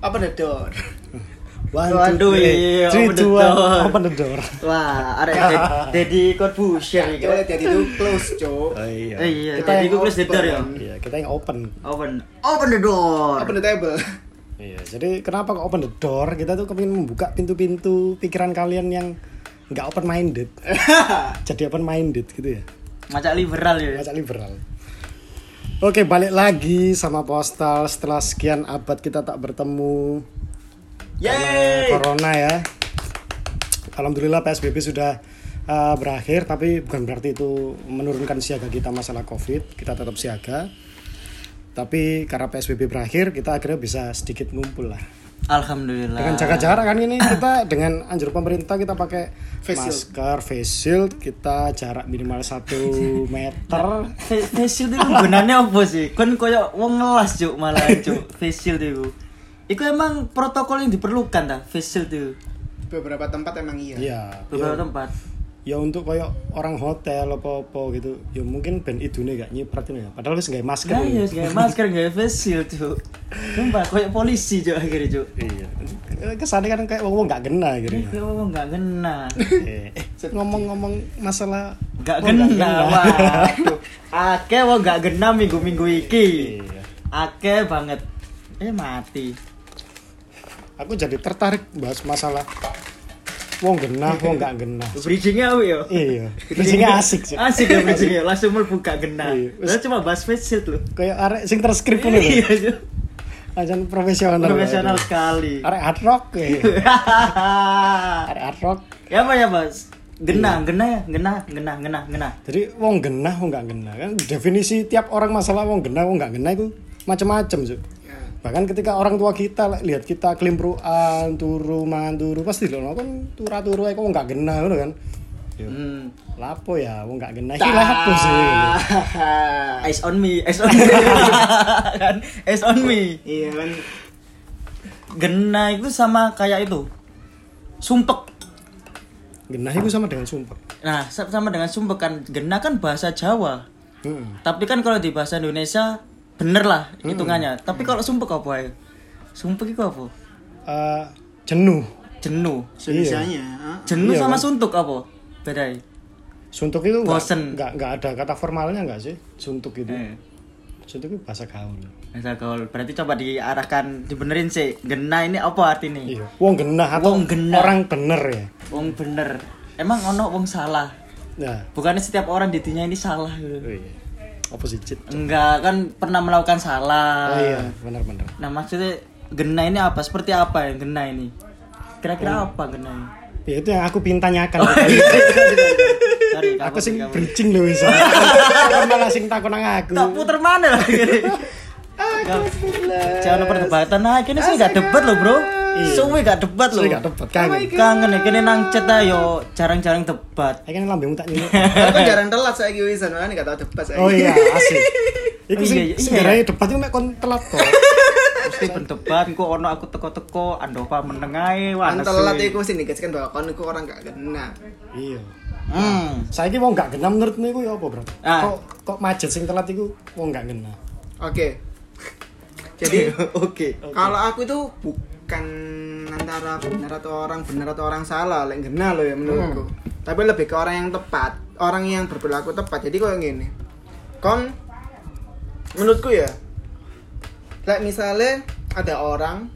Open the door. One, Waduh, iya, three, open the two, one, door. open the door. Wah, ada Dedi Corbusier iki. Kita jadi itu close, Cok. Oh iya. Eh, iya, Kita Dedi Corbusier the door ya. open. Iya, kita yang open. Open. Open the door. Open the table. Iya, jadi kenapa kok open the door? Kita tuh kepingin membuka pintu-pintu pikiran kalian yang nggak open minded. jadi open minded gitu ya. Macam liberal ya. Macam liberal. Oke, balik lagi sama postal setelah sekian abad kita tak bertemu Yeay. corona ya. Alhamdulillah PSBB sudah uh, berakhir, tapi bukan berarti itu menurunkan siaga kita masalah COVID. Kita tetap siaga. Tapi karena PSBB berakhir, kita akhirnya bisa sedikit ngumpul lah. Alhamdulillah. Dengan jaga jarak kan ini kita dengan anjur pemerintah kita pakai Face shield. masker, face shield, kita jarak minimal 1 meter. Fa- Face shield itu gunanya apa sih? Kan koyo wong ngelas cuk malah cuk face shield itu. Iku emang protokol yang diperlukan dah face shield itu. Beberapa tempat emang iya. Iya. Beberapa ya, tempat. Ya untuk kayak orang hotel apa-apa gitu. Ya mungkin ben idune gak nyiprat ini ya. Padahal wis nggak masker. Nah, iya kayak masker kayak face shield cuk. Sumpah koyo polisi cuk akhirnya cuk. Iya. Kesannya kan kayak wong gak kena gitu. Kayak wong nggak kena. Eh, eh, ngomong-ngomong masalah Gak kena. Waduh. Akeh wong gak kena minggu-minggu iki. Iya. Akeh banget. Eh mati. Aku jadi tertarik bahas masalah wong genah, wong gak genah. Bridgingnya apa ya? Iya. Bridgingnya asik sih. Asik ya bridgingnya, langsung mlebu gak kena. Iya. Lah cuma bahas face loh. Kayak arek sing terskrip ngono lho. Iya, Cuk. Ajan profesional. profesional sekali. Arek hard rock ya. Arek hard rock. ya apa ya mas? Genah, genah ya, genah, genah, genah, genah. Jadi wong genah, wong gak genah kan definisi tiap orang masalah wong genah, wong gak genah itu macam-macam sih. Bahkan ketika orang tua kita lihat kita kelimpruan, turu, mangan turu, pasti loh kan turu-turu ae kok wong gak genah ngono kan. Yo. Hmm. Lapo ya, wong gak genah iki lapo sih. Eyes on me, eyes on me. kan, eyes on me. Iya kan. Genah itu sama kayak itu. Sumpek. Genah itu sama dengan sumpah. Nah, sa- sama dengan sumpek kan. Genah kan bahasa Jawa. Hmm. Tapi kan kalau di bahasa Indonesia bener lah hitungannya. Tapi kalau sumpek apa ya? Sumpek itu apa? Eh, jenuh. Jenuh. Solusinya. ah. Jenuh Iya, sama kan? suntuk apa? Beda ya? Suntuk itu nggak Bosen. nggak nggak ada kata formalnya nggak sih? Suntuk itu. Eh. Suntuk itu bahasa gaul. Misal gaul, berarti coba diarahkan, dibenerin sih. Genah ini apa artinya? Iya. Wong genah atau Wong genah. orang bener ya. Wong bener. Emang ono wong salah. Nah, Bukannya setiap orang di dunia ini salah gitu. oh iya. Opposite. Enggak, kan pernah melakukan salah. Oh iya, benar-benar. Nah, maksudnya genah ini apa? Seperti apa yang genah ini? Kira-kira apa genah ini? Ya itu yang aku pintanyakan. Sorry, aku sing bridging loh bisa. Malah sing takon nang aku. Tak puter mana lah gini. Jangan perdebatan nah, kini sih gak debat loh bro. Suwe gak debat loh. Saya gak debat kangen. Kangen ya, kini nang chat ayo jarang-jarang debat. Kan lambemu tak nyuwun. Aku jarang telat saya gitu wisan, makanya gak tau debat saya. Oh iya, asik. Iku Oh, sing iya, iya. sebenarnya debat itu mek kon telat kok. Mesti pendebat, kok ono aku teko-teko, Andova menengai, wah Kan nesu. telat itu sih negaskan bahwa kon itu orang gak kena. Iya. Hmm. Saiki wong gak genah menurutmu iku ya apa, Bro? Ah. Kok kok majet sing telat iku wong gak genah. Oke. Jadi Oke. kalau aku itu bukan antara benar atau orang benar atau orang salah, lek kena loh ya menurutku. Tapi lebih ke orang yang tepat, orang yang berperilaku tepat. Jadi kok gini. Kon menurutku ya. Lek misalnya ada orang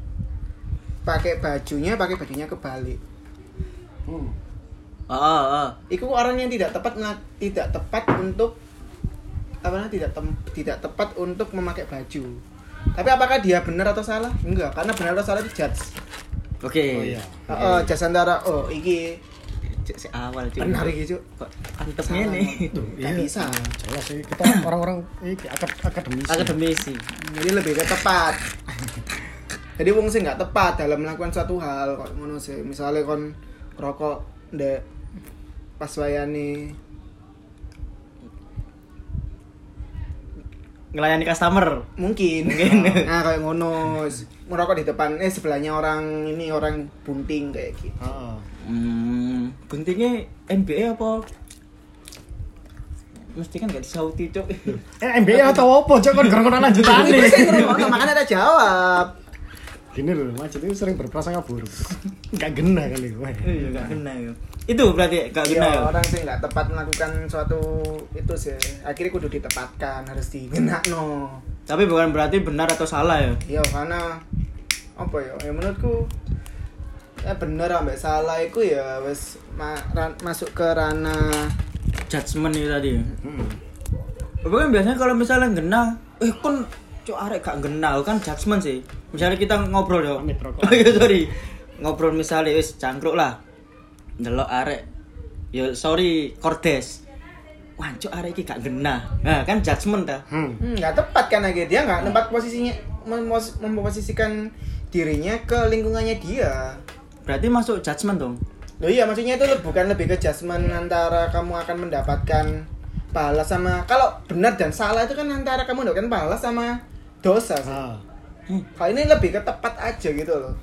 pakai bajunya, pakai bajunya kebalik. Ah, ah, ah. Itu orang yang tidak tepat tidak tepat untuk apa namanya tidak tem- tidak tepat untuk memakai baju. Tapi apakah dia benar atau salah? Enggak, karena benar atau salah itu judge. Oke. Oh iya. Heeh, judge antara oh iki Cek si awal cuy. benar iki, Cuk. Kok antepnya nih. Gak bisa. Jelas sih kita orang-orang iki akad akademisi. Akademisi. Jadi lebih ke tepat. Jadi wong sing nggak tepat dalam melakukan suatu hal kok ngono sih. Misalnya kon rokok ndek pas wayane Ngelayani customer. mungkin Mungkin. nah kayak ngono merokok di depan eh sebelahnya orang ini orang bunting kayak gitu Heeh. Hmm, buntingnya NBA apa? Mesti kan gak disauti, Cok. Eh MBA atau apa? Cok kon gerong lanjutan ngerungokno, makanya ada jawab gini loh macet itu sering berprasangka buruk nggak gena kali wah Iya, gak kena ya. Itu berarti gak ya. Iya, orang sih nggak tepat melakukan suatu itu sih. Akhirnya kudu ditepatkan, harus digenakno. Tapi bukan berarti benar atau salah ya. Iya, karena apa ya? Ya menurutku ya bener ambek salah itu ya wes ma- ran- masuk ke ranah Judgement itu tadi. Hmm. Tapi kan biasanya kalau misalnya gena, eh kon cok arek gak gena kan judgement sih. Misalnya kita ngobrol rokok. Oh iya sorry. Ngobrol misalnya wis cangkruk lah. Delok arek. Yo sorry kordes. Wah, cok arek iki gak gena. Nah, kan judgement dah. Hmm. Hmm, nggak tepat kan lagi dia nggak tempat posisinya mem- memposisikan dirinya ke lingkungannya dia. Berarti masuk judgement dong. Loh iya maksudnya itu bukan lebih ke judgement antara kamu akan mendapatkan pahala sama kalau benar dan salah itu kan antara kamu mendapatkan pahala sama dosa sih. Ah. Kalau ini lebih ke tepat aja gitu loh.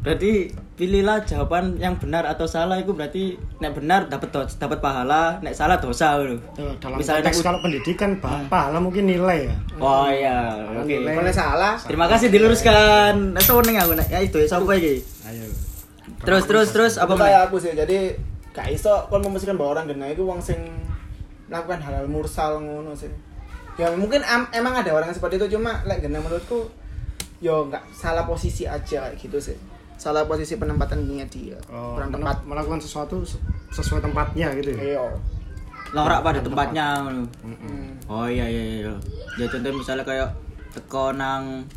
Berarti pilihlah jawaban yang benar atau salah itu berarti nek benar dapat dapat pahala, nek salah dosa. Tuh, dalam Misalnya konteks nek- kalau pendidikan bah- pahala mungkin nilai ya Oh iya, oke. Nilai. Kalau salah, Terima kasih diluruskan. Nah, seneng aku nek ya itu ya sapa iki? ayo Terus terus terus apa kayak aku sih. Jadi gak iso kon memastikan bahwa orang gena itu wong sing melakukan hal-hal mursal ngono sih. Ya mungkin am- emang ada orang yang seperti itu cuma lek gena menurutku yo nggak salah posisi aja kayak gitu sih. Salah posisi penempatannya dia. Oh, Kurang tepat. melakukan sesuatu se- sesuai tempatnya gitu ya Iya. Norak pada tempatnya. Hmm. Oh iya iya iya. Ya contoh misalnya kayak teko nang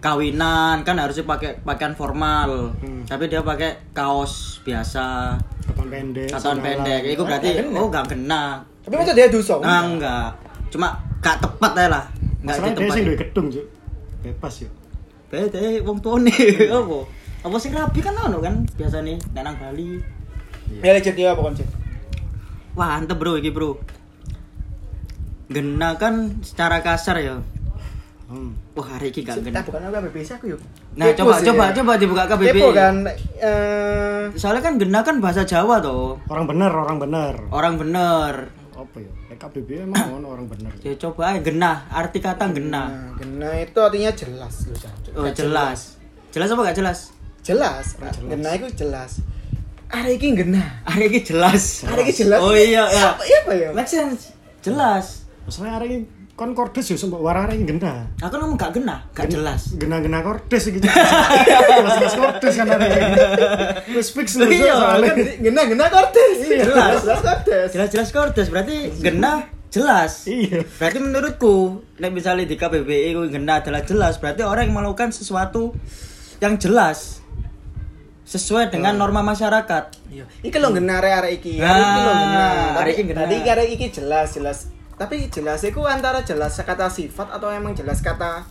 kawinan kan harusnya pakai pakaian formal. Hmm. Tapi dia pakai kaos biasa, kapan pendek sandala. pendek. Itu berarti Nggak kena. oh gak kena. Tapi masa dia dosa? Ah, enggak. Cuma gak tepat aja lah. Enggak di masalahnya dia tempat. sing duwe gedung bebas yuk Bete wong tuane apa? Apa sing rapi kan ono kan biasa nih nang Bali. Ya legend dia apa konsep? Wah, antep bro iki, Bro. Gena kan secara kasar ya. hmm. Wah, hari ini gak Kita gena. bukan apa BBC aku yuk. Nah, Kepo coba sih, coba ya. coba dibuka KBBI. Kepo kan eh Soalnya kan gena kan bahasa Jawa toh. orang bener orang bener Orang bener. apa ya KBB emang ono orang bener Ya coba aja gena, arti kata gena. Nah, gena itu artinya jelas loh, Cak. Oh, jelas. Jelas apa gak jelas? Jelas. Gena itu jelas. Hari ini gena. Hari ini jelas. Hari ini jelas. Oh iya, ya. Apa iya apa ya? Make sense. Jelas. masalahnya hari ini kon kordes yo sembok warare gena Aku ngomong gak gena, gak jelas. gena-gena kordes gitu jelas kordes kan ini terus fix lu Iya, soalnya Kan gena gena kortes. Iya. Jelas, jelas kortes. Jelas-jelas kordes berarti gena jelas. iya Berarti menurutku, nek misalnya di KBBI itu gena adalah jelas, berarti orang yang melakukan sesuatu yang jelas sesuai dengan norma masyarakat. Iya. Iki lho gena arek-arek iki. Nah, iki Tapi iki tadi iki arek iki jelas jelas. Tapi jelas iku antara jelas kata sifat atau emang jelas kata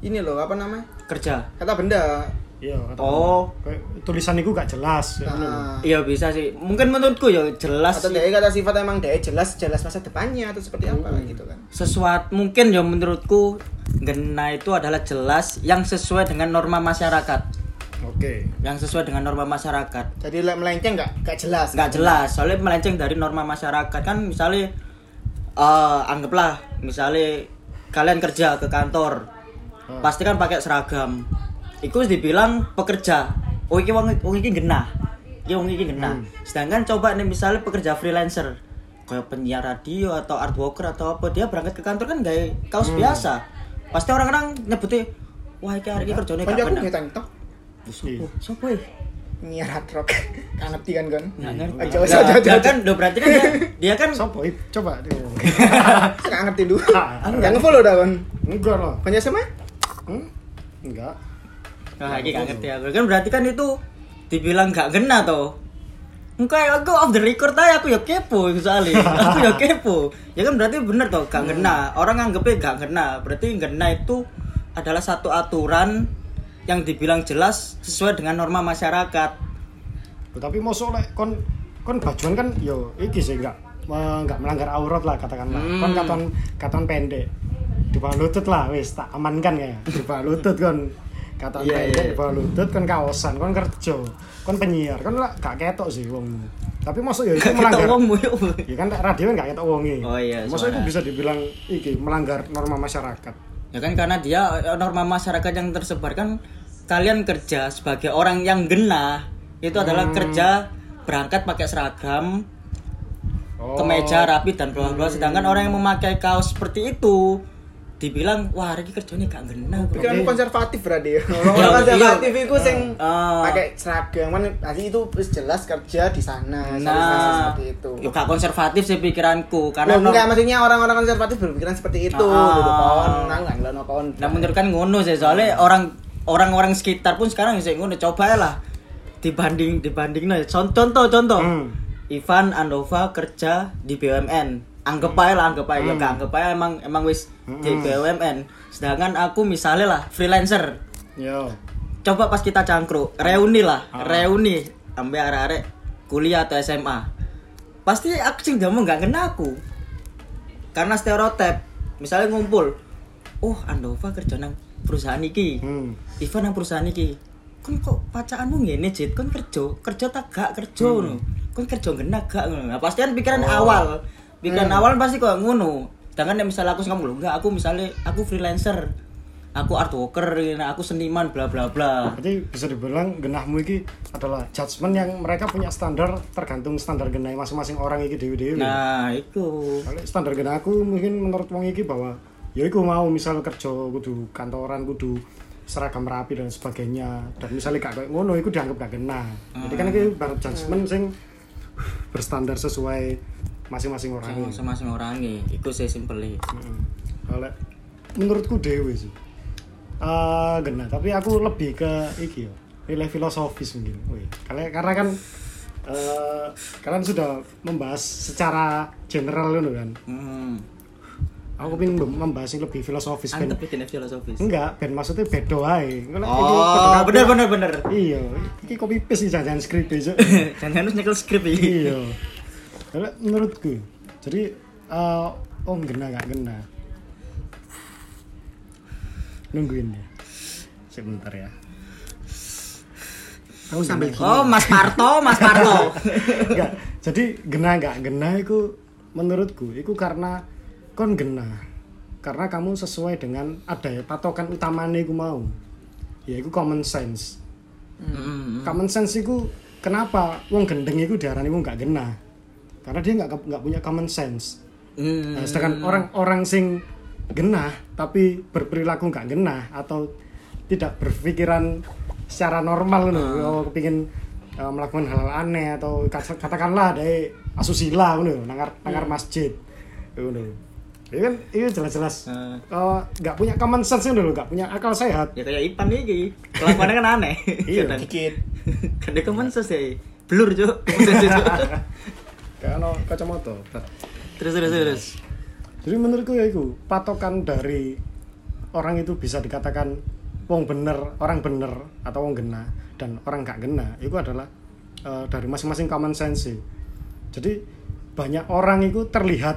ini loh apa namanya? Kerja. Kata benda. iya kata- Oh. kayak tulisan itu gak jelas. Nah, Iya bisa sih. Mungkin menurutku ya jelas atau dia kata sifat emang dia jelas jelas masa depannya atau seperti apa Hmm. gitu kan. sesuatu mungkin ya menurutku gena itu adalah jelas yang sesuai dengan norma masyarakat. Oke Yang sesuai dengan norma masyarakat. Jadi melenceng nggak nggak jelas. nggak jelas soalnya melenceng dari norma masyarakat kan misalnya eh anggaplah misalnya kalian kerja ke kantor Hmm. pasti kan pakai seragam itu dibilang pekerja oh iki wong iki genah iki wong iki genah Hmm. sedangkan coba nih misalnya pekerja freelancer kayak penyiar radio atau art worker atau apa dia berangkat ke kantor kan gaya kaos Hmm. biasa pasti orang-orang nyebutnya wah iki hari ini kerjanya Kan gak tok Iya. siapa ya nyiar hard rock. Kan ngerti kan kan? Nggak ngerti. Aja Lah, aja aja. lah kan lo berarti kan dia, dia kan Sopo coba dia Nggak ngerti dulu. Yang ngefollow dah kan. enggak loh Punya sama? hmm? enggak Nah, ini gak ngerti aku. Kan berarti kan itu dibilang gak kena toh. Enggak, aku off the record aja aku ya kepo soalnya. aku ya kepo. Ya kan berarti bener toh gak kena. Orang nganggepnya gak kena. Berarti kena itu adalah satu aturan yang dibilang jelas sesuai dengan norma masyarakat. tapi mau soalnya kon kon bajuan kan yo iki sih enggak enggak melanggar aurat lah katakanlah. Hmm. kon katon katon pendek. Di bawah lutut lah wis tak amankan ya di bawah lutut kon. Katon Iya, pendek iya. di bawah lutut kon kaosan kon kerja. Kon penyiar kon lah gak ketok sih wong. Tapi masuk ya itu melanggar. ngomong ya. kan radio kan gak ketok wongi Oh iya, masuk itu bisa dibilang iki melanggar norma masyarakat. Ya kan karena dia eh, norma masyarakat yang tersebar kan kalian kerja sebagai orang yang genah itu adalah Hmm. kerja berangkat pakai seragam Oh. kemeja rapi dan bla bla sedangkan orang yang memakai kaos seperti itu dibilang wah ini kerjanya gak genah kok." Pikiranmu konservatif berarti. Iya, Orang konservatif iya. itu sing Ah. pakai seragam kan berarti itu jelas kerja di sana. nah seperti itu. yo gak konservatif sih pikiranku karena Loh, enggak maksudnya orang-orang konservatif berpikiran seperti itu. Ah. Duduk pohon, nang nang nang pohon. Nah menurut kan ngono sih soalnya orang orang-orang sekitar pun sekarang bisa ngono coba lah. Dibanding dibanding no contoh contoh contoh. Hmm. Ivan Andova kerja di BUMN anggap aja lah anggap aja. Ya Hmm. gak anggap aja emang emang wis di BUMN sedangkan aku misalnya lah freelancer. Yo. coba pas kita cangkruk reuni lah. Ah. reuni ambil arek-arek kuliah atau SMA pasti aku sih gak mau gak kena aku. Karena stereotip. Misalnya ngumpul oh Andova kerja nang perusahaan iki. Hmm. Ivan nang perusahaan iki kan kok pacaanmu ngene Jit? Kan kerja kerja tak gak kerja ngono. Kan kerja gak ngono. Nah, pasti kan pikiran awal. Pikiran awal pasti kok ngono. Sedangkan nek misalnya aku ngomong lho enggak aku misalnya aku freelancer. Aku art worker ini, aku seniman bla bla bla. Berarti bisa dibilang genahmu iki adalah judgement yang mereka punya standar tergantung standar genah masing-masing orang iki dewi-dewi. nah itu Kalau standar genah aku mungkin menurut wong iki bahwa ya iku mau misal kerja kudu kantoran kudu seragam rapi dan sebagainya dan misalnya gak kayak ngono iku dianggap gak genah. Jadi kan iki baru judgement sing berstandar sesuai masing-masing orang. masing-masing orangnya itu sih simple Hmm. Kalau menurutku dewe sih. Eh genah, tapi aku lebih ke iki ya, nilai filosofis mungkin. Wih, karena karena kan eh kalian sudah membahas secara general kan. hmm. Aku pengen mem- membahas yang lebih filosofis bikin filosofis Enggak, ben maksudnya. Kalau iki oh bener bener bener Iya, iki copy paste nih jangan skrip besok. jangan harus nyekel skrip ini iya. Kalau menurutku, jadi eh oh gena gak gena. Nungguin ya. Sebentar ya. Aku sambil oh Mas Parto Mas Parto Enggak. Jadi gena gak gena itu menurutku itu karena kon gena. Karena kamu sesuai dengan ada ya patokan utamanya iku mau. Ya itu common sense. Hmm. Common sense itu kenapa wong gendeng itu diarani wong gak gena? Karena dia nggak nggak punya common sense. Hmm. Nah, sedangkan orang-orang sing genah tapi berperilaku nggak genah atau tidak berpikiran secara normal loh, oh, kepingin uh, melakukan hal, hal aneh atau kat- katakanlah dari asusila ngono nangar nangar masjid ngono. Itu kan itu jelas-jelas Hmm. uh, nggak punya common sense ngono lho, nggak punya akal sehat. ya kayak Ipan nih kelakuannya kan aneh Iya, dikit. kan dia kemen sih blur cuk Kayak ono kacamata. terus terus terus Jadi menurutku ya itu patokan dari orang itu bisa dikatakan wong bener, orang bener atau wong gena dan orang gak gena itu adalah eh, dari masing-masing common sense. sih. Jadi banyak orang itu terlihat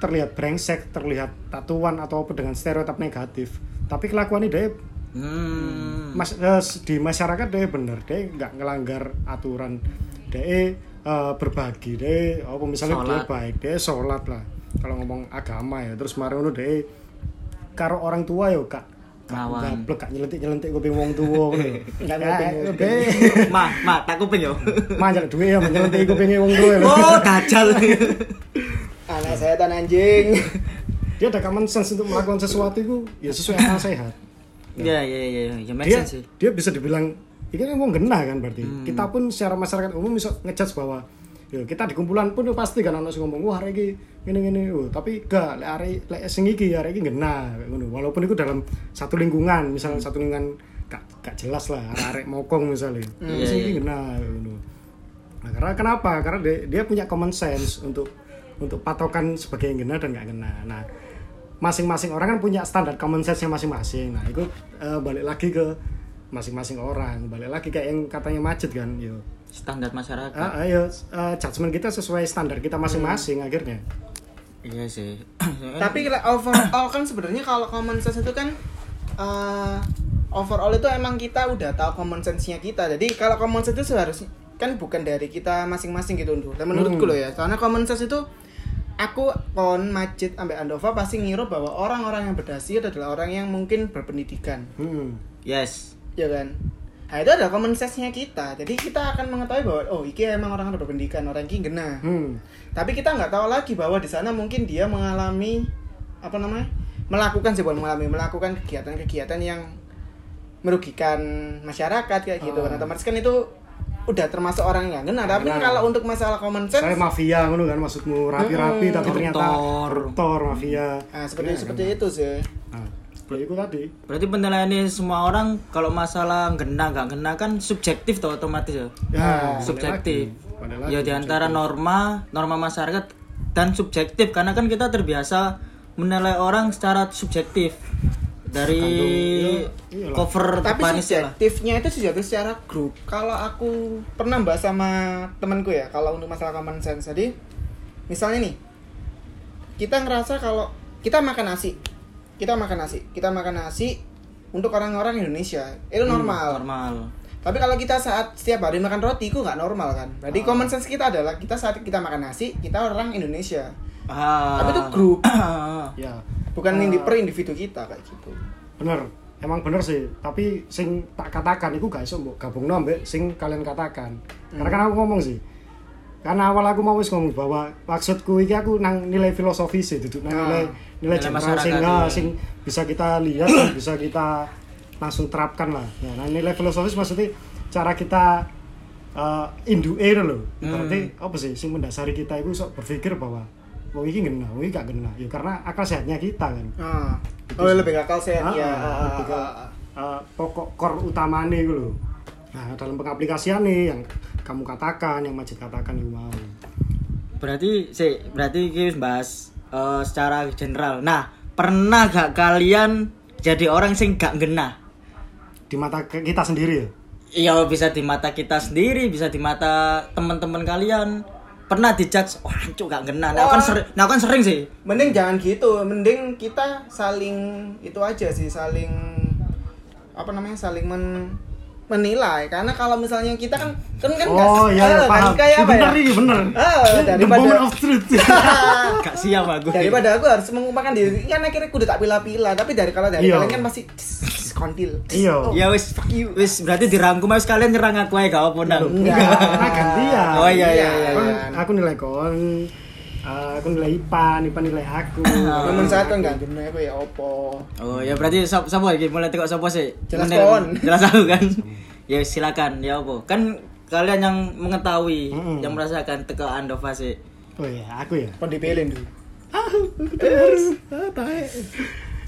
terlihat brengsek, terlihat tatuan atau apa dengan stereotip negatif. Tapi kelakuannya dia hmm. mas, eh, di masyarakat dia bener, dia nggak ngelanggar aturan, dia eh, berbagi, dia apa misalnya dia Sholat. baik, dia sholat lah. Kalau ngomong agama ya, terus kemarin itu dia karo orang tua yo kak Ngawang. gablek kak nyelentik nyelentik kuping wong tua ngono. Nggak Ya, kuping. dia ma ma tak kuping yo manjal duit ya nyelentik kupingnya wong lho. oh dajal Anak setan anjing. Dia ada common sense untuk melakukan sesuatu itu ya sesuai akal sehat. ya ya ya ya dia sense sih. dia bisa dibilang ini kan wong genah kan berarti. Hmm. kita pun secara masyarakat umum bisa ngejudge bahwa ya kita di kumpulan pun pasti kan sing ngomong wah hari iki ngene ngene. Oh, tapi gak lek hari lek sing iki hari iki genah walaupun itu dalam satu lingkungan misalnya satu lingkungan gak, gak jelas lah arek mokong misalnya. Iya, sing iya. iki genah kayak ngono. Nah karena kenapa? Karena dia, dia punya common sense untuk untuk patokan sebagai yang genah dan gak genah nah masing-masing orang kan punya standar common sense-nya masing-masing. Nah, itu eh, balik lagi ke masing-masing orang. Balik lagi kayak yang katanya macet kan, yo. standar masyarakat Ah, ayo eh, judgement kita sesuai standar kita masing-masing akhirnya. iya sih Tapi overall kan sebenarnya kalau common sense itu kan eh, overall itu emang kita udah tahu common sense-nya kita. Jadi kalau common sense itu seharusnya kan bukan dari kita masing-masing gitu. Dan menurutku Hmm. loh ya, soalnya common sense itu aku kon Majid sampai Andova pasti ngiru bahwa orang-orang yang berdasi adalah orang yang mungkin berpendidikan. Hmm. Yes. ya kan nah itu adalah common sense-nya kita jadi kita akan mengetahui bahwa oh iki emang orang berpendidikan orang ini gena Hmm. tapi kita nggak tahu lagi bahwa di sana mungkin dia mengalami apa namanya melakukan sih bukan mengalami melakukan kegiatan-kegiatan yang merugikan masyarakat kayak gitu Oh. nah otomatis kan itu udah termasuk orang yang gena tapi Nah. kalau untuk masalah common sense Saya mafia ngono kan maksudmu rapi-rapi Hmm, tapi ternyata koruptor. koruptor mafia. nah seperti Ya, seperti kan. itu sih Nah, ya itu tadi. Berarti penilaian semua orang kalau masalah gena nggak gena kan subjektif tuh otomatis ya. Ya, subjektif. lagi, balik lagi, Ya di antara norma norma masyarakat dan subjektif karena kan kita terbiasa menilai orang secara subjektif dari Iya, iyalah. cover tapi itu lah. subjektifnya itu subjektif secara grup kalau aku pernah bahas sama temanku ya kalau untuk masalah common sense jadi misalnya nih kita ngerasa kalau kita makan nasi kita makan nasi kita makan nasi untuk orang-orang Indonesia itu normal Normal. tapi kalau kita saat setiap hari makan roti itu nggak normal kan berarti common sense kita adalah kita saat kita makan nasi kita orang Indonesia Ah. Tapi itu grup. Ya, bukan indi- per individu kita kayak gitu bener. Emang bener sih, tapi sing tak katakan itu gak iso mbok gabungno ambek sing kalian katakan. Karena kan aku ngomong sih. Karena awal aku mau wis ngomong bahwa maksudku iki aku nang nilai filosofis sih, duduk nang Ah. nilai nilai Nilai general sing, iya. ah, sing bisa kita lihat dan bisa kita langsung terapkan lah. Nah, nah, nilai filosofis maksudnya cara kita uh, induke itu loh. Berarti apa sih sing mendasari kita itu sok berpikir bahwa wong iki ngena, wong iki gak ngena. Ya karena akal sehatnya kita kan. ah. oh lebih gakal sehat Ah, ya ah, lebih ke, uh, pokok core utamanya gitu loh. Nah, dalam pengaplikasian nih yang kamu katakan, yang Majid katakan itu mau. Berarti sih, berarti kita bahas eh, secara general. Nah, pernah gak kalian jadi orang sing gak gena? Di mata kita sendiri ya. Iya bisa di mata kita sendiri, bisa di mata teman-teman kalian. Pernah dijudge, wah cuk gak kena. Nah, aku kan sering, nah, aku kan sering sih. mending jangan gitu mending kita saling itu aja sih saling apa namanya saling men menilai karena kalau misalnya kita kan kan kan nggak- Oh iya, eh, iya kan kayak apa ya bener ini bener. The daripada- of truth. Gak siap aku. daripada aku harus mengumpulkan diri kan akhirnya kudu tak pilih-pilih tapi dari kalau dari Iya. kalian kan masih kontil Iya. Oh, Ya wis, wis berarti dirangkum aja sekalian nyerang aku aja gak apa nang. enggak Karena gantian. Oh iya iya iya. Kon, iya. aku nilai kon, uh, aku nilai Ipan, Ipan nilai aku. Namun saat kan nggak guna apa ya opo Oh ya berarti sapa iki mulai tekok sapa sih? Jelas kon. Jelas aku kan. ya silakan ya apa? Kan kalian yang mengetahui, yang merasakan teko Andova sih. Oh iya, aku ya. kon dipilih dulu Ah, tae.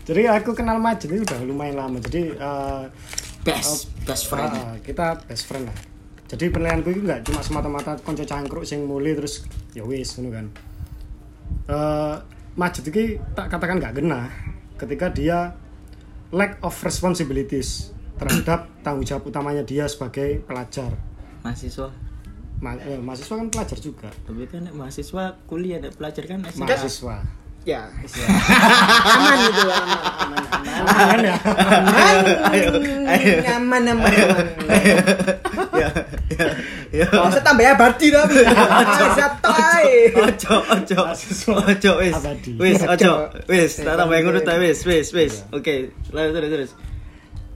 Jadi aku kenal Majid itu udah lumayan lama. Jadi uh, Best, best friend. Ah, kita best friend lah. Jadi penilaianku itu nggak cuma semata-mata konco cangkruk sing mulai terus ya wis ngono kan. Eh Majid iki tak katakan nggak gena ketika dia lack of responsibilities terhadap tanggung jawab utamanya dia sebagai pelajar. Mahasiswa. Ma eh, mahasiswa kan pelajar juga. Tapi kan mahasiswa kuliah nek pelajar kan. Mahasiswa. Ya aman gitu aman aman aman ya. aman aman aman aman ya, ya, ya. Oh, saya tambah ya Bardi tapi. Satai. Ojo, ojo, ojo, wis, wis, ojo, wis, Eh, tak tambah yang bangke. urut wis, wis, wis. Oke, lanjut terus terus.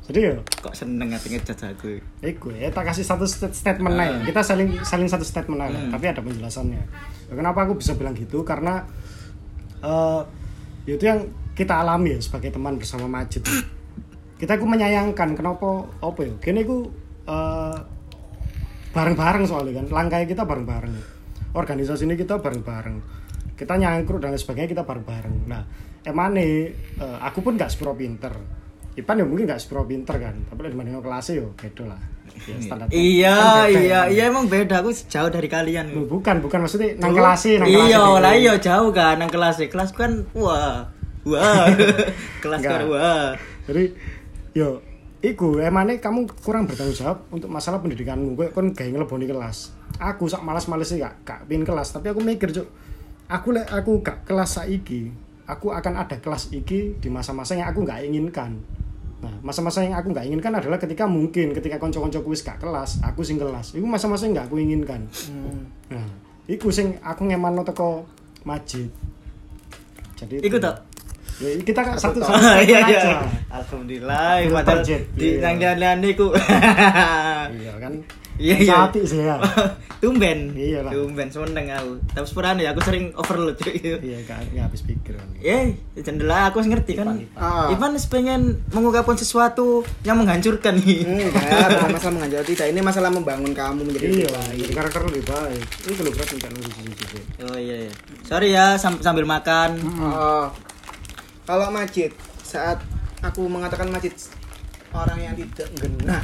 Jadi ya Kok seneng ngati ngejat aku. Iku ya, tak kasih satu stat- statement aja. Kita saling saling satu statement aja, tapi ada penjelasannya. Ya, Kenapa aku bisa bilang gitu? Karena ya itu yang kita alami ya sebagai teman bersama Majid. Kita ku menyayangkan kenapa apa ya? Kene ku eh bareng-bareng soalnya kan. Langkah kita bareng-bareng. Organisasi ini kita bareng-bareng. Kita nyangkruk dan sebagainya kita bareng-bareng. Nah, emane eh, aku pun gak sepro pinter. Ipan ya mungkin gak sepro pinter kan, tapi lah dibanding kelasnya yo beda lah. Ya, standar. Iya, Kan beda iya, ya. iya emang beda. Aku jauh dari kalian. Loh, bukan, bukan maksudnya nang kelasnya, nang. Iya, gitu. lah iya jauh kan nang kelas kelas kan wah. Wah. kelas kan wah. Jadi yo iku emane kamu kurang bertanggung jawab untuk masalah pendidikanmu. Kowe kon gawe ngeleboni kelas. Aku sak malas-males sih gak gak pin kelas, tapi aku mikir, Cuk. Aku lek aku gak kelas saiki, aku akan ada kelas iki di masa-masa yang aku gak inginkan. Nah, masa-masa yang aku gak inginkan adalah ketika mungkin ketika konco-konco wis gak kelas, aku sing kelas. Iku masa-masa yang gak aku inginkan. Nah, iku sing aku ngemanno teko Majid. Jadi Iku tok. Ya, kita kan satu tahun. satu iya iya alhamdulillah padahal di iya. nang jalan ku Iya kan. Iya iya Hati sih ya. tumben Iya lah. tumben seneng aku tapi sepurane aku sering overload cuy Iya kan nggak habis pikir kan. Eh, jendela aku harus ngerti kan. Ipan, Ah. Ivan pengen mengungkapkan sesuatu yang menghancurkan nih. Enggak, bukan masalah menghajar tidak. Ini masalah membangun kamu menjadi lebih Iya, baik. jadi karakter lebih baik. Ini kalau berat nunggu sisi Oh iya iya. Sorry ya sam- sambil makan. Oh. Kalau Majid, saat aku mengatakan Majid orang yang tidak genah,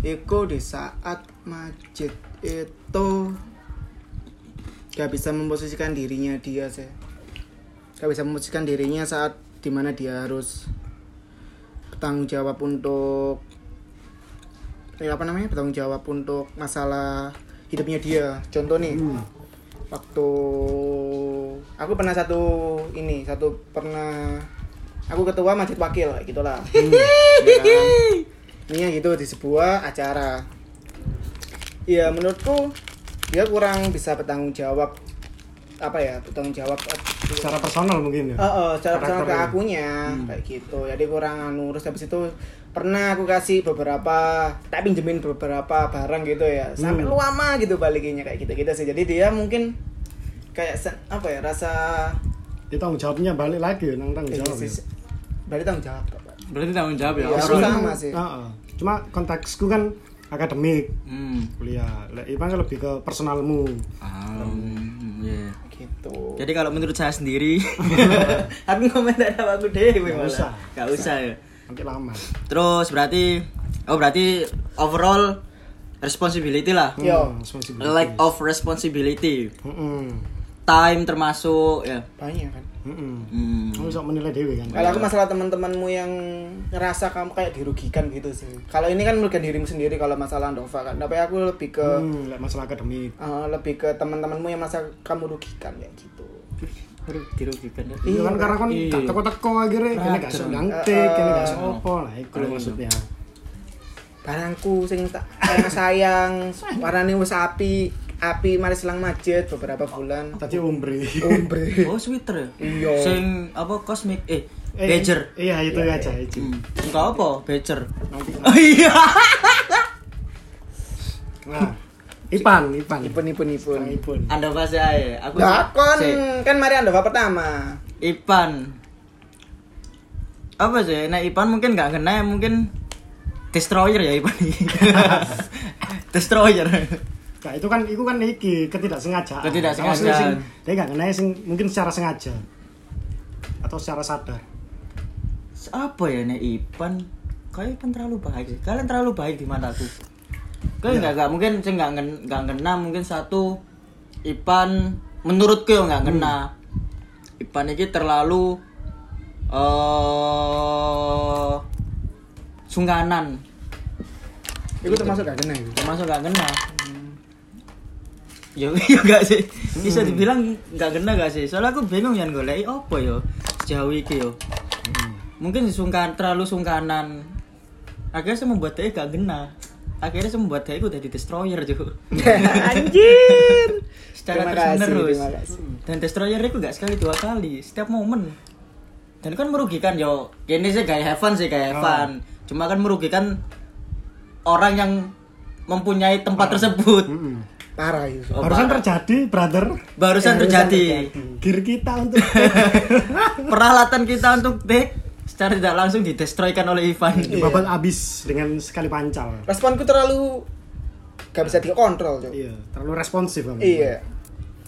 itu di saat Majid itu gak bisa memposisikan dirinya dia sih. Gak bisa memposisikan dirinya saat di mana dia harus bertanggung jawab untuk ya apa namanya? Bertanggung jawab untuk masalah hidupnya dia. Contoh nih waktu aku pernah satu ini satu pernah aku ketua masjid wakil gitulah. Ya kan? ini gitu di sebuah acara ya menurutku dia kurang bisa bertanggung jawab apa ya bertanggung jawab Secara personal mungkin ya. Oh, oh, secara personal ke Karakternya. akunya kayak gitu. Jadi kurang anu terus habis itu pernah aku kasih beberapa tak pinjemin beberapa barang gitu ya. Sampai Hmm. lu lama gitu balikinnya kayak gitu-gitu sih. Jadi dia mungkin kayak apa ya rasa Dia tanggung jawabnya balik lagi nang tanggung eh, jawab. ya. berarti tanggung jawab. Berarti tanggung jawab ya. Iya, Soalnya- sama sih. Heeh. Cuma konteksku kan akademik Hmm. kuliah. Ipan kan lebih ke personalmu. Ah, iya. gitu. Jadi kalau menurut saya sendiri, aku komentar apa aku deh, Nggak usah. Gak usah ya. Nanti lama. Terus berarti, oh berarti overall responsibility lah. Yo. Hmm, responsibility. Lack of responsibility, Heeh. time termasuk ya. Banyak kan. Heeh. Hmm. Kamu bisa menilai dewi kan. Kalau aku masalah teman-temanmu yang ngerasa kamu kayak dirugikan gitu sih. Kalau ini kan merugikan dirimu sendiri kalau masalah Andova kan. Tapi aku lebih ke Hmm, masalah akademik. eh, lebih ke teman-temanmu yang masa kamu rugikan kayak gitu. Dirugikan ya. Iya kan karena kan Iya. teko-teko akhirnya kene gak sok ngangtik, kene gak sok opo lah iku maksudnya. barangku sing tak sayang sayang warnane wis api api mari selang macet beberapa bulan Tadi umbre. ombre Oh, sweater ya? Iya. Sing apa kosmik eh Eh, Badger. Iya, itu aja itu. Hmm. Enggak apa, Badger. Nanti. Oh iya. Nah, Ipan, Ipan. ipun ipun ipun Kang Ipun. Anda pasti aja. Aku lah kon kan mari Andova pertama Ipan. Apa sih? Nah, Ipan mungkin nggak kena, mungkin destroyer ya Ipan. destroyer. Nah, itu kan itu kan iki ketidaksengajaan. Ketidaksengajaan. Sing dia gak kena sing mungkin secara sengaja atau secara sadar. Apa ya nek Ipan? Kayak Ipan terlalu baik. Kalian terlalu baik di mataku. Kayak nggak nggak mungkin saya nggak ngen- nggak kena mungkin satu Ipan menurutku ya nggak kena. Ipan ini terlalu eh sungkanan. itu termasuk gak kena itu termasuk gak kena ya ya gak sih. Bisa dibilang gak kena gak sih? Soalnya aku bingung yang golek apa yo sejauh ini yo. Mungkin sungkan terlalu sungkanan. Akhirnya saya membuat dia gak kena. Akhirnya saya membuat dia itu jadi destroyer juga anjir. Secara terus menerus dan destroyer itu gak sekali dua kali setiap momen. Dan kan merugikan yo. Ini sih kayak Heaven sih kayak Heaven cuma kan merugikan orang yang mempunyai tempat tersebut. Mm-mm. Parah itu Oh, Barusan parah. terjadi, brother. barusan Barusan terjadi Gear kita untuk peralatan kita untuk take secara tidak langsung didestroykan oleh Ivan dibabat abis dengan sekali pancal. responku terlalu gak bisa dikontrol Cuk. Iya, terlalu responsif kamu. iya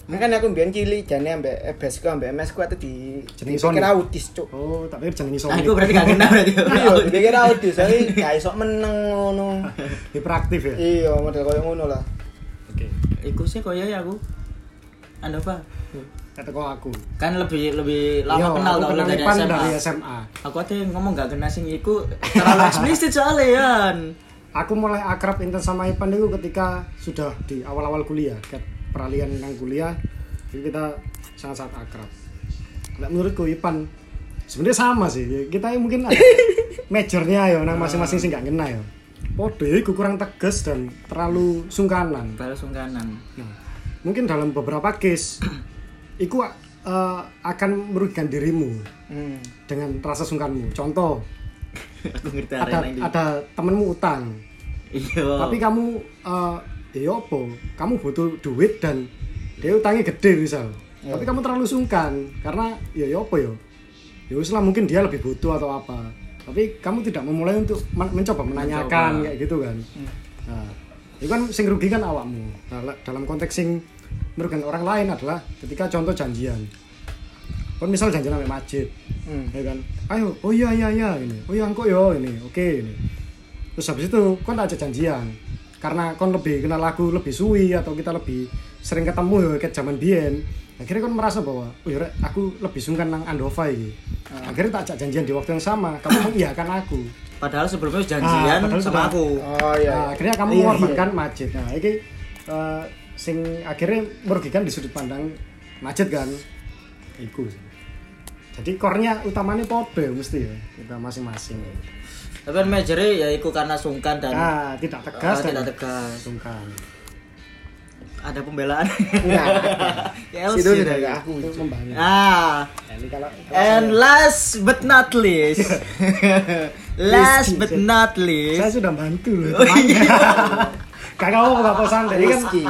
Makanya aku mbiyen cilik jane ambek EBS ku ambek MS ku atuh di Jenenge Sony. autis, Cuk. Oh, tak pikir jangan iso. nah itu berarti gak kena berarti Iya, dipikir autis, tapi gak iso meneng ngono. Hiperaktif ya. Iya, model koyo ngono lah. Iku sih koyo ya aku anda apa Kata kok aku. kan lebih lebih lama Iya, kenal tau kenal dari SMA. dari SMA. aku aja ngomong gak kena sing iku terlalu eksplisit soalnya Aku mulai akrab intens sama Ipan itu ketika sudah di awal-awal kuliah, ke peralihan nang kuliah, jadi kita sangat-sangat akrab. Nah, menurutku Ipan sebenarnya sama sih. Kita mungkin ada majornya ya nang masing-masing sih nggak kena ya. Podo iku kurang tegas dan terlalu sungkanan. baru sungkanan Nah, mungkin dalam beberapa case iku eh, akan merugikan dirimu Hmm. dengan rasa sungkanmu. Contoh, aku ngerti ada ada temenmu utang, iya tapi kamu eh ya apa? Kamu butuh duit dan dia utangnya gede misal. Ya. Tapi kamu terlalu sungkan karena ya ya apa ya? Ya lah mungkin dia lebih butuh atau apa. Tapi kamu tidak memulai untuk men- mencoba menanyakan Mencoba. kayak gitu kan. Hmm. Nah, itu kan sing rugi kan awakmu. Nah, la- dalam konteks sing merugikan orang lain adalah ketika contoh janjian. Kan misal janjian sampai masjid, Hmm. ya kan ayo oh iya iya iya ini oh iya engkau yo ini oke ini terus habis itu kon tak ajak janjian karena kon lebih kenal lagu lebih suwi atau kita lebih sering ketemu ya kayak zaman bien akhirnya kon merasa bahwa oh iya Rek, aku lebih sungkan nang Andova ini akhirnya tak ajak janjian di waktu yang sama kamu mengiyakan aku. Padahal sebelumnya janjian Ah, padahal sama sudah- aku. Oh iya. Nah, akhirnya kamu Iya, mengorbankan masjid nah ini eh, sing akhirnya merugikan di sudut pandang masjid kan? Iku jadi core-nya utamanya podo mesti ya kita masing-masing. Tapi kan majornya ya itu karena sungkan dan nah tidak tegas Ah, dan tidak tegas. sungkan ada pembelaan Enggak. Ya, Situ LC sudah dah. ke aku. ah Nah, ini kalau, and last but not least last Rizky, but saya- not saya, least sudah bantu loh Oh, iya. kakak mau santai ini kan Rizky.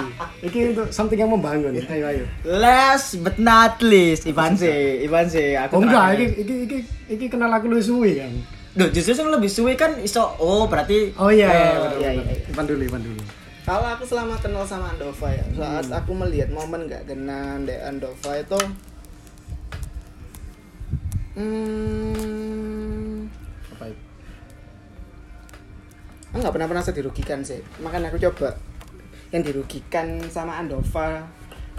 ini untuk something yang membangun ayo ayo last but not least Ivan sih Ivan sih aku oh enggak ini ini ini ini kenal aku lu suwi kan Duh, justru yang lebih suwe kan iso oh berarti oh iya Eh, iya betul, iya, betul. iya. Ivan dulu Ivan dulu Kalau aku selama kenal sama Andova ya, saat aku melihat momen gak genah di Andova itu hmm, apa itu aku nggak pernah merasa dirugikan sih. Makanya aku coba yang dirugikan sama Andova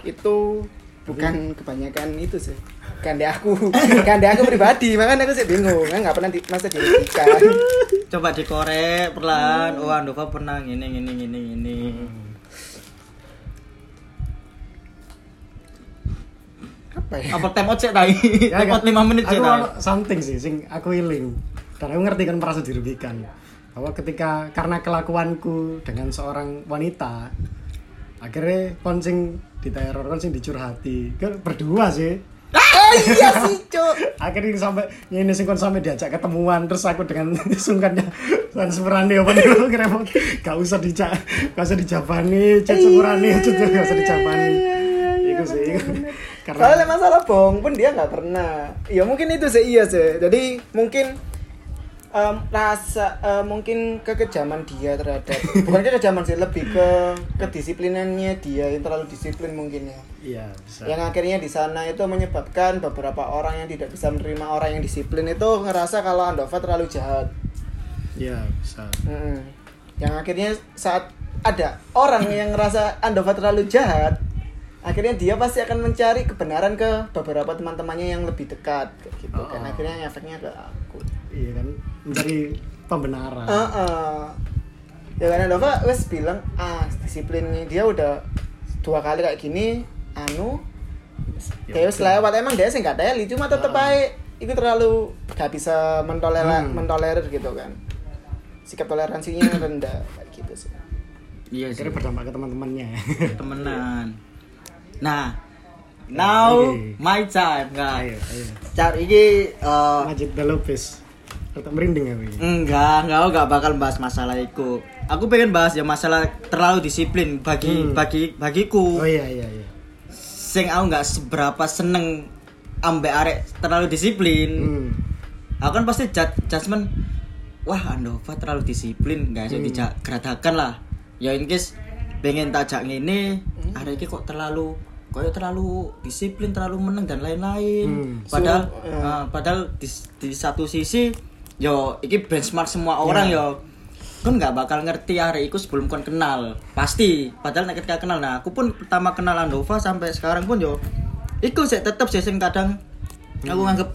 itu bukan kebanyakan itu sih. Kan di aku, kan di aku pribadi, makanya aku sih bingung, kan nggak pernah di, merasa dirugikan. coba dikorek perlahan. Oh Andova pernah gini gini gini gini Apa ya? apa time out sih tadi Ya, Kak. 5 menit sih aku tadi something sih sing aku iling. Dan aku ngerti kan merasa dirugikan. Bahwa ketika karena kelakuanku dengan seorang wanita akhirnya kon sing diteror sing dicurhati. Kan berdua sih Oh iya sih, akhirnya sampai ini sing kon sampai diajak ketemuan terus aku dengan sungkannya dan semerani apa nih kira gak usah dijak gak usah dijabani cek semerani cek gak usah dijabani. Itu sih karena Soalnya masalah bohong pun dia nggak pernah. Ya mungkin itu sih iya sih. Jadi mungkin em, rasa eh, mungkin kekejaman dia terhadap bukan kekejaman sih lebih ke kedisiplinannya dia yang terlalu disiplin mungkin ya. iya bisa Yang akhirnya di sana itu menyebabkan beberapa orang yang tidak bisa menerima orang yang disiplin itu ngerasa kalau Andova terlalu jahat. iya bisa Mm-mm. Yang akhirnya saat ada orang yang ngerasa Andova terlalu jahat, akhirnya dia pasti akan mencari kebenaran ke beberapa teman-temannya yang lebih dekat kayak gitu kan. Oh. Akhirnya efeknya ke aku. iya kan mencari pembenaran. Heeh. Ya kan Andova wes bilang, "Ah, disiplinnya dia udah dua kali kayak gini, anu Ya, dia wes lewat. Emang dia sih nggak teli cuma tetep aja itu terlalu gak bisa mentolerir Hmm. mentolerir gitu kan. Sikap toleransinya rendah kayak gitu sih. Iya sih. akhirnya berdampak ke teman-temannya. Temenan. Nah now Oke. my time ayo ayo. Cari ini eh, Majid Belopes tetap merinding ya enggak enggak aku enggak bakal bahas masalah itu aku pengen bahas ya masalah terlalu disiplin bagi Hmm. bagi bagiku oh iya iya iya sing aku nggak seberapa seneng ambek arek terlalu disiplin hmm. aku kan pasti jud- judgement wah Andova terlalu disiplin nggak sih Hmm. dijak geradakan lah ya in case pengen tajak ini Hmm. ini kok terlalu kok terlalu disiplin terlalu meneng dan lain-lain Hmm. padahal So, ya. eh, padahal di, di satu sisi yo ini benchmark semua orang Ya. yo. Kan nggak bakal ngerti hari itu sebelum kon kenal. Pasti. Padahal nek ketika kenal nah aku pun pertama kenal Andova sampai sekarang pun yo. Iku sih tetep sih sing kadang aku nganggep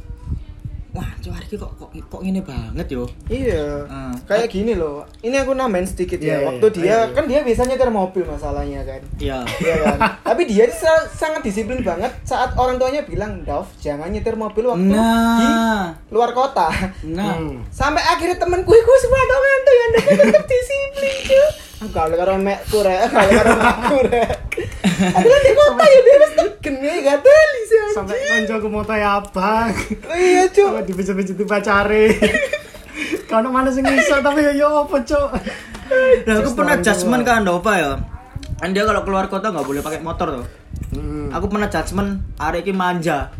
wah ini kok kok kok gini banget yo Iya. Hmm. Kayak gini loh. Ini aku nambahin sedikit Iya, ya. iya, Waktu iya. dia ayo. kan dia biasanya nyetir mobil masalahnya kan. iya Iya kan. Tapi dia ini sa- sangat disiplin banget saat orang tuanya bilang, "Dav, jangan nyetir mobil waktu di nah luar kota." nah Hmm. Sampai akhirnya temenku itu semua ada yang tetap disiplin cuy. Aku kalau karo mekku rek, kalau karo mekku rek. Aku kan di kota ya dia wis gene gak teli sih. Sampai koncoku moto ya abang. Iya, Cuk. Sampai dipijit-pijiti pacare. Kalau mana sing iso tapi ya yo apa, Cuk? Nah, aku pernah tua. kan Andova ya. Kan dia kalau keluar kota nggak boleh pakai motor tuh. Hmm. Aku pernah judgement arek iki manja.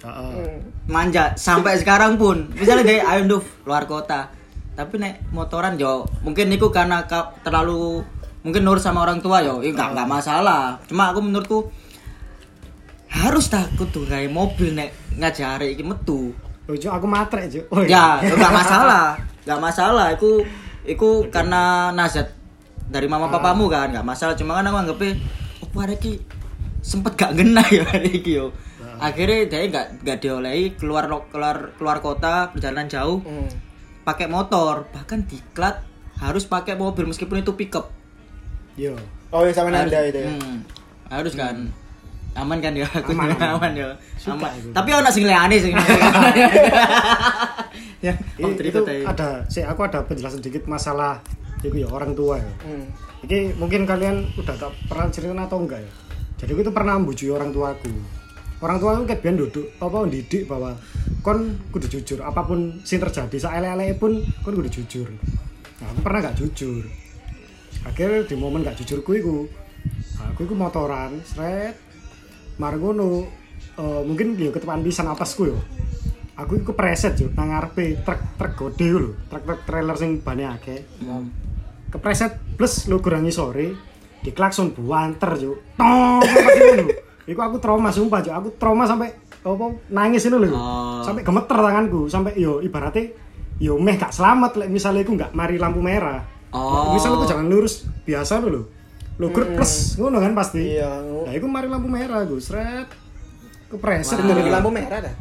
Heeh. Hmm. Manja sampai sekarang pun. Misalnya dia ayo Nduf luar kota. Tapi naik motoran yo mungkin niku karena ka- terlalu mungkin nurut sama orang tua yo, eh, nggak nggak masalah. Cuma aku menurutku harus takut tuh kayak mobil nek ngajari iki metu. Oh, Cuk, aku matrek, Cuk. Oh, Ya, nggak masalah, nggak masalah. Iku, iku karena nasihat dari mama papamu kan, nggak masalah. Cuma kan aku anggapnya, oh iki sempet gak ngena ya iki yo. Akhirnya dia nggak nggak diolehi keluar keluar keluar kota perjalanan jauh Hmm. Pakai motor bahkan diklat harus pakai mobil meskipun itu pickup Yo. Oh, yang sama harus, Nanda itu ya. Hmm, harus kan aman kan ya aku Aman, aman, aman. ya Suka aman aku. tapi ono sing liane sing ya oh, itu tadi. ada sih aku ada penjelasan sedikit masalah itu ya orang tua ya. Hmm. Ini mungkin kalian udah tak pernah cerita atau enggak ya. Jadi aku itu pernah membujui orang tuaku. Orang tua kayak biar duduk apa didik bahwa kon kudu jujur apa pun sing terjadi saelek pun kon kudu jujur. Nah, aku pernah gak jujur. Akhirnya di momen gak jujurku iku aku iku motoran seret mari ngono eh, mungkin ya ketepaan pisan atasku yo. Aku iku kepreset yo nang ngarepe truk truk gede lho, truk-truk trailer sing bane akeh Hmm. kepreset plus lu kurangi sore di klakson buanter juk tong. Iku aku trauma sumpah juk aku trauma sampai apa nangis ini lho Oh. sampai gemeter tanganku sampai yo ibaratnya yo meh gak selamat lek misalnya aku nggak mari lampu merah Oh. misalnya aku jalan lurus biasa lho lho lo plus ngono kan pasti Iya. nah iku mari lampu merah gue seret kepreset. Bener dari di lampu merah dah.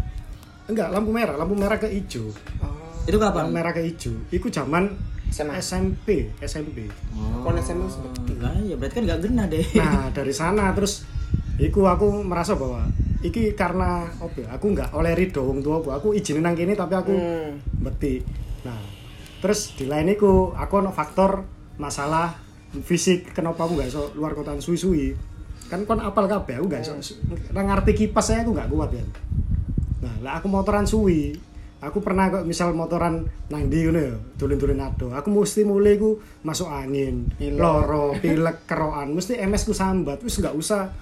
enggak lampu merah lampu merah ke hijau Oh. itu lampu kapan merah ke hijau iku zaman SMA. SMP SMP oh. Kon SMA sempet. Nah, ya berarti kan gak kena deh Nah dari sana terus Iku aku merasa bahwa Iki karena oke aku nggak oleh ridho wong tua aku, izinin nang kene tapi aku Hmm. beti. Nah terus di lain iku aku ono faktor masalah fisik kenapa aku nggak iso luar kotaan suwi-suwi kan kon apal kabeh aku nggak iso nang ngerti kipas saya aku nggak kuat ya nah lah aku motoran suwi aku pernah kok misal motoran nang di ngono ya dolen-dolen ado. Aku mesti mulai ku masuk angin Pilek. loro pilek keroan mesti MS ku sambat wis nggak usah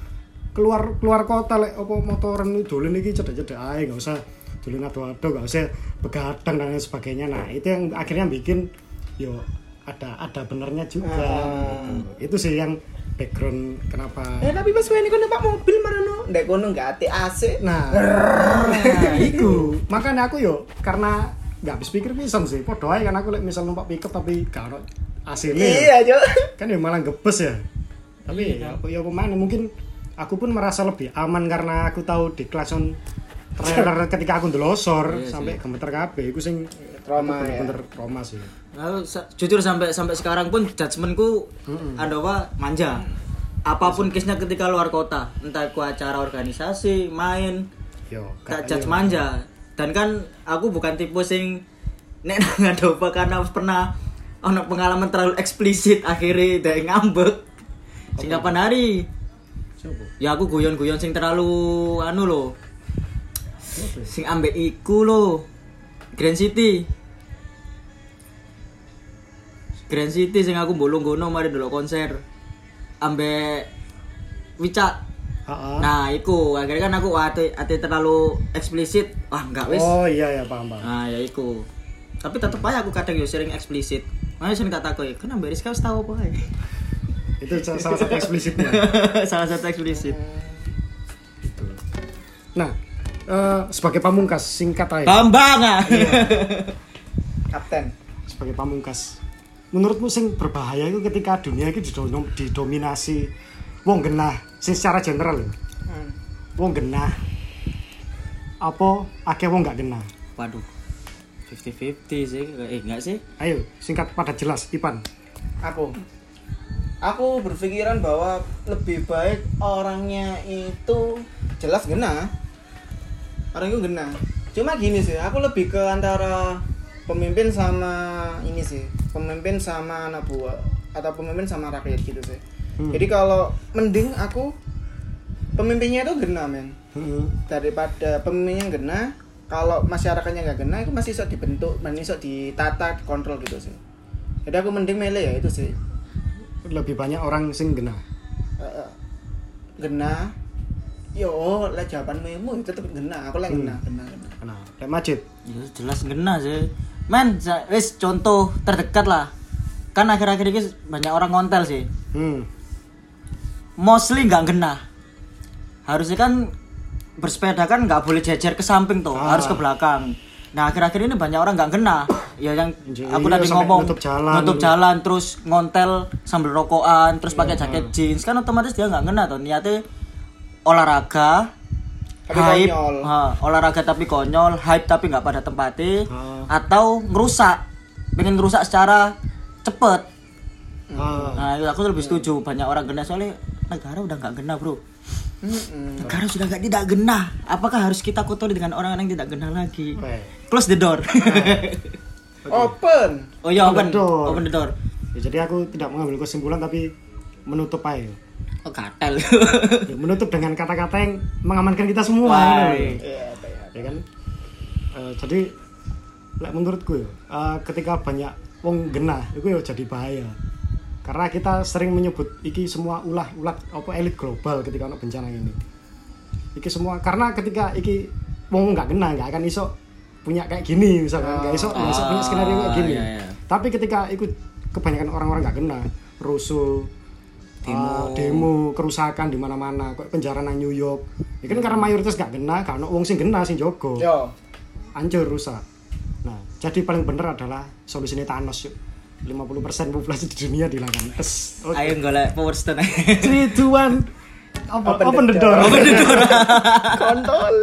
keluar keluar kota lek apa motoran dolen iki cedek-cedek ae nggak usah dolen ado-ado nggak usah begadang dan lain sebagainya nah itu yang akhirnya bikin yo ada ada benernya juga Ah. gitu. itu sih yang background kenapa Eh tapi pas ini kon numpak mobil marono. Ndek kono enggak ati AC. Nah, nah iku. Makanya aku yo karena nggak habis pikir pisan sih. Podo ae kan aku lek misal numpak pickup tapi gak ono AC-ne. Iya, Cuk. Kan ya malah gebes ya. Tapi ya, apa ya pemain mungkin aku pun merasa lebih aman karena aku tahu di klason trailer ketika aku ndelosor Iya sampai gemeter kabeh iku sing Trauma, aku ya. bener-bener trauma sih. Lalu sa- jujur sampai sampai sekarang pun judgementku ada apa manja. Apa pun case-nya ketika luar kota, entah itu acara organisasi, main, Yo, tak judge yo. manja. Dan kan aku bukan tipe sing nek nang Andova karena pernah ono pengalaman terlalu eksplisit akhirnya dari ngambek. Sing kapan hari? Coba. Ya aku guyon-guyon sing terlalu anu loh. Sing ambek iku loh. Grand City. Grand City sing aku bolong gono mari dulu konser. Ambek Wicak. Nah, iku akhirnya kan aku ate, ate terlalu eksplisit. Wah, enggak wis. Oh iya ya paham paham. Nah, ya iku. Tapi tetep aja aku kadang yo sering eksplisit. Makanya sering tak takut, kenapa Rizka wis tahu apa ae?" Itu salah satu eksplisitnya. Salah satu eksplisit. gitu. Nah, eh, sebagai pamungkas singkat aja. Bambang ah. Kapten. sebagai pamungkas menurutmu sing berbahaya itu ketika dunia itu didom- didominasi wong genah sing secara general ya Hmm. wong genah apa akeh wong gak genah Waduh. 50-50 sih. Eh, enggak sih? ayo singkat pada jelas Ipan Aku. Aku berpikiran bahwa lebih baik orangnya itu jelas gena. Orang itu gena. Cuma gini sih, aku lebih ke antara pemimpin sama ini sih. Pemimpin sama anak buah. atau pemimpin sama rakyat gitu sih Hmm. jadi kalau mending aku pemimpinnya itu gena men Heeh. daripada pemimpinnya gena kalau masyarakatnya nggak gena itu masih bisa dibentuk masih bisa ditata kontrol gitu sih jadi aku mending milih ya itu sih lebih banyak orang sing gena eh, gena yo lah jawabanmu itu tetap gena aku lah gena gena gena nah kayak majid Ya jelas ngena sih. Men, wis contoh terdekat lah. Kan akhir-akhir ini banyak orang ngontel sih. hmm. Mostly nggak ngena. Harusnya kan bersepeda kan nggak boleh jejer ke samping tuh, Ah. harus ke belakang. Nah akhir-akhir ini banyak orang nggak ngena. Ya yang Iya, aku tadi sampai ngomong nutup jalan. nutup jalan, terus ngontel sambil rokokan, terus pakai Iya. jaket jeans kan otomatis dia nggak ngena tuh. Niatnya olahraga, Tapi hype, konyol. ha, olahraga tapi konyol, hype tapi nggak pada tempatnya, Ah. atau ngerusak, pengen ngerusak secara cepet. Ah. Nah, itu aku lebih setuju banyak orang gena soalnya negara udah nggak gena bro. Mm-mm. Negara sudah nggak tidak gena. Apakah harus kita kotori dengan orang yang tidak gena lagi? Weh. Close the door. open oh iya Open open, the door. open the door. Ya, jadi aku tidak mengambil kesimpulan tapi menutup aja Oh katel. Ya, menutup dengan kata-kata yang mengamankan kita semua Wah, apa ya? ya kan Eh, jadi menurutku ya eh, ketika banyak wong genah itu ya jadi bahaya karena kita sering menyebut iki semua ulah ulah apa elit global ketika ada bencana ini iki semua karena ketika iki wong nggak genah nggak akan iso punya kayak gini misalkan nggak iso nggak iso punya skenario kayak gini iya, iya. tapi ketika ikut kebanyakan orang-orang nggak genah rusuh Demo. eh, demo kerusakan di mana-mana kok penjara nang New York ya kan karena mayoritas nggak genah karena wong sing genah sing jogo yo hancur rusak. Nah, jadi paling bener adalah solusinya Thanos yuk. 50% populasi di dunia dihilangkan. Tes. Oke. Ayo golek power stone. 3 2 1 apa Open open the the door. kontol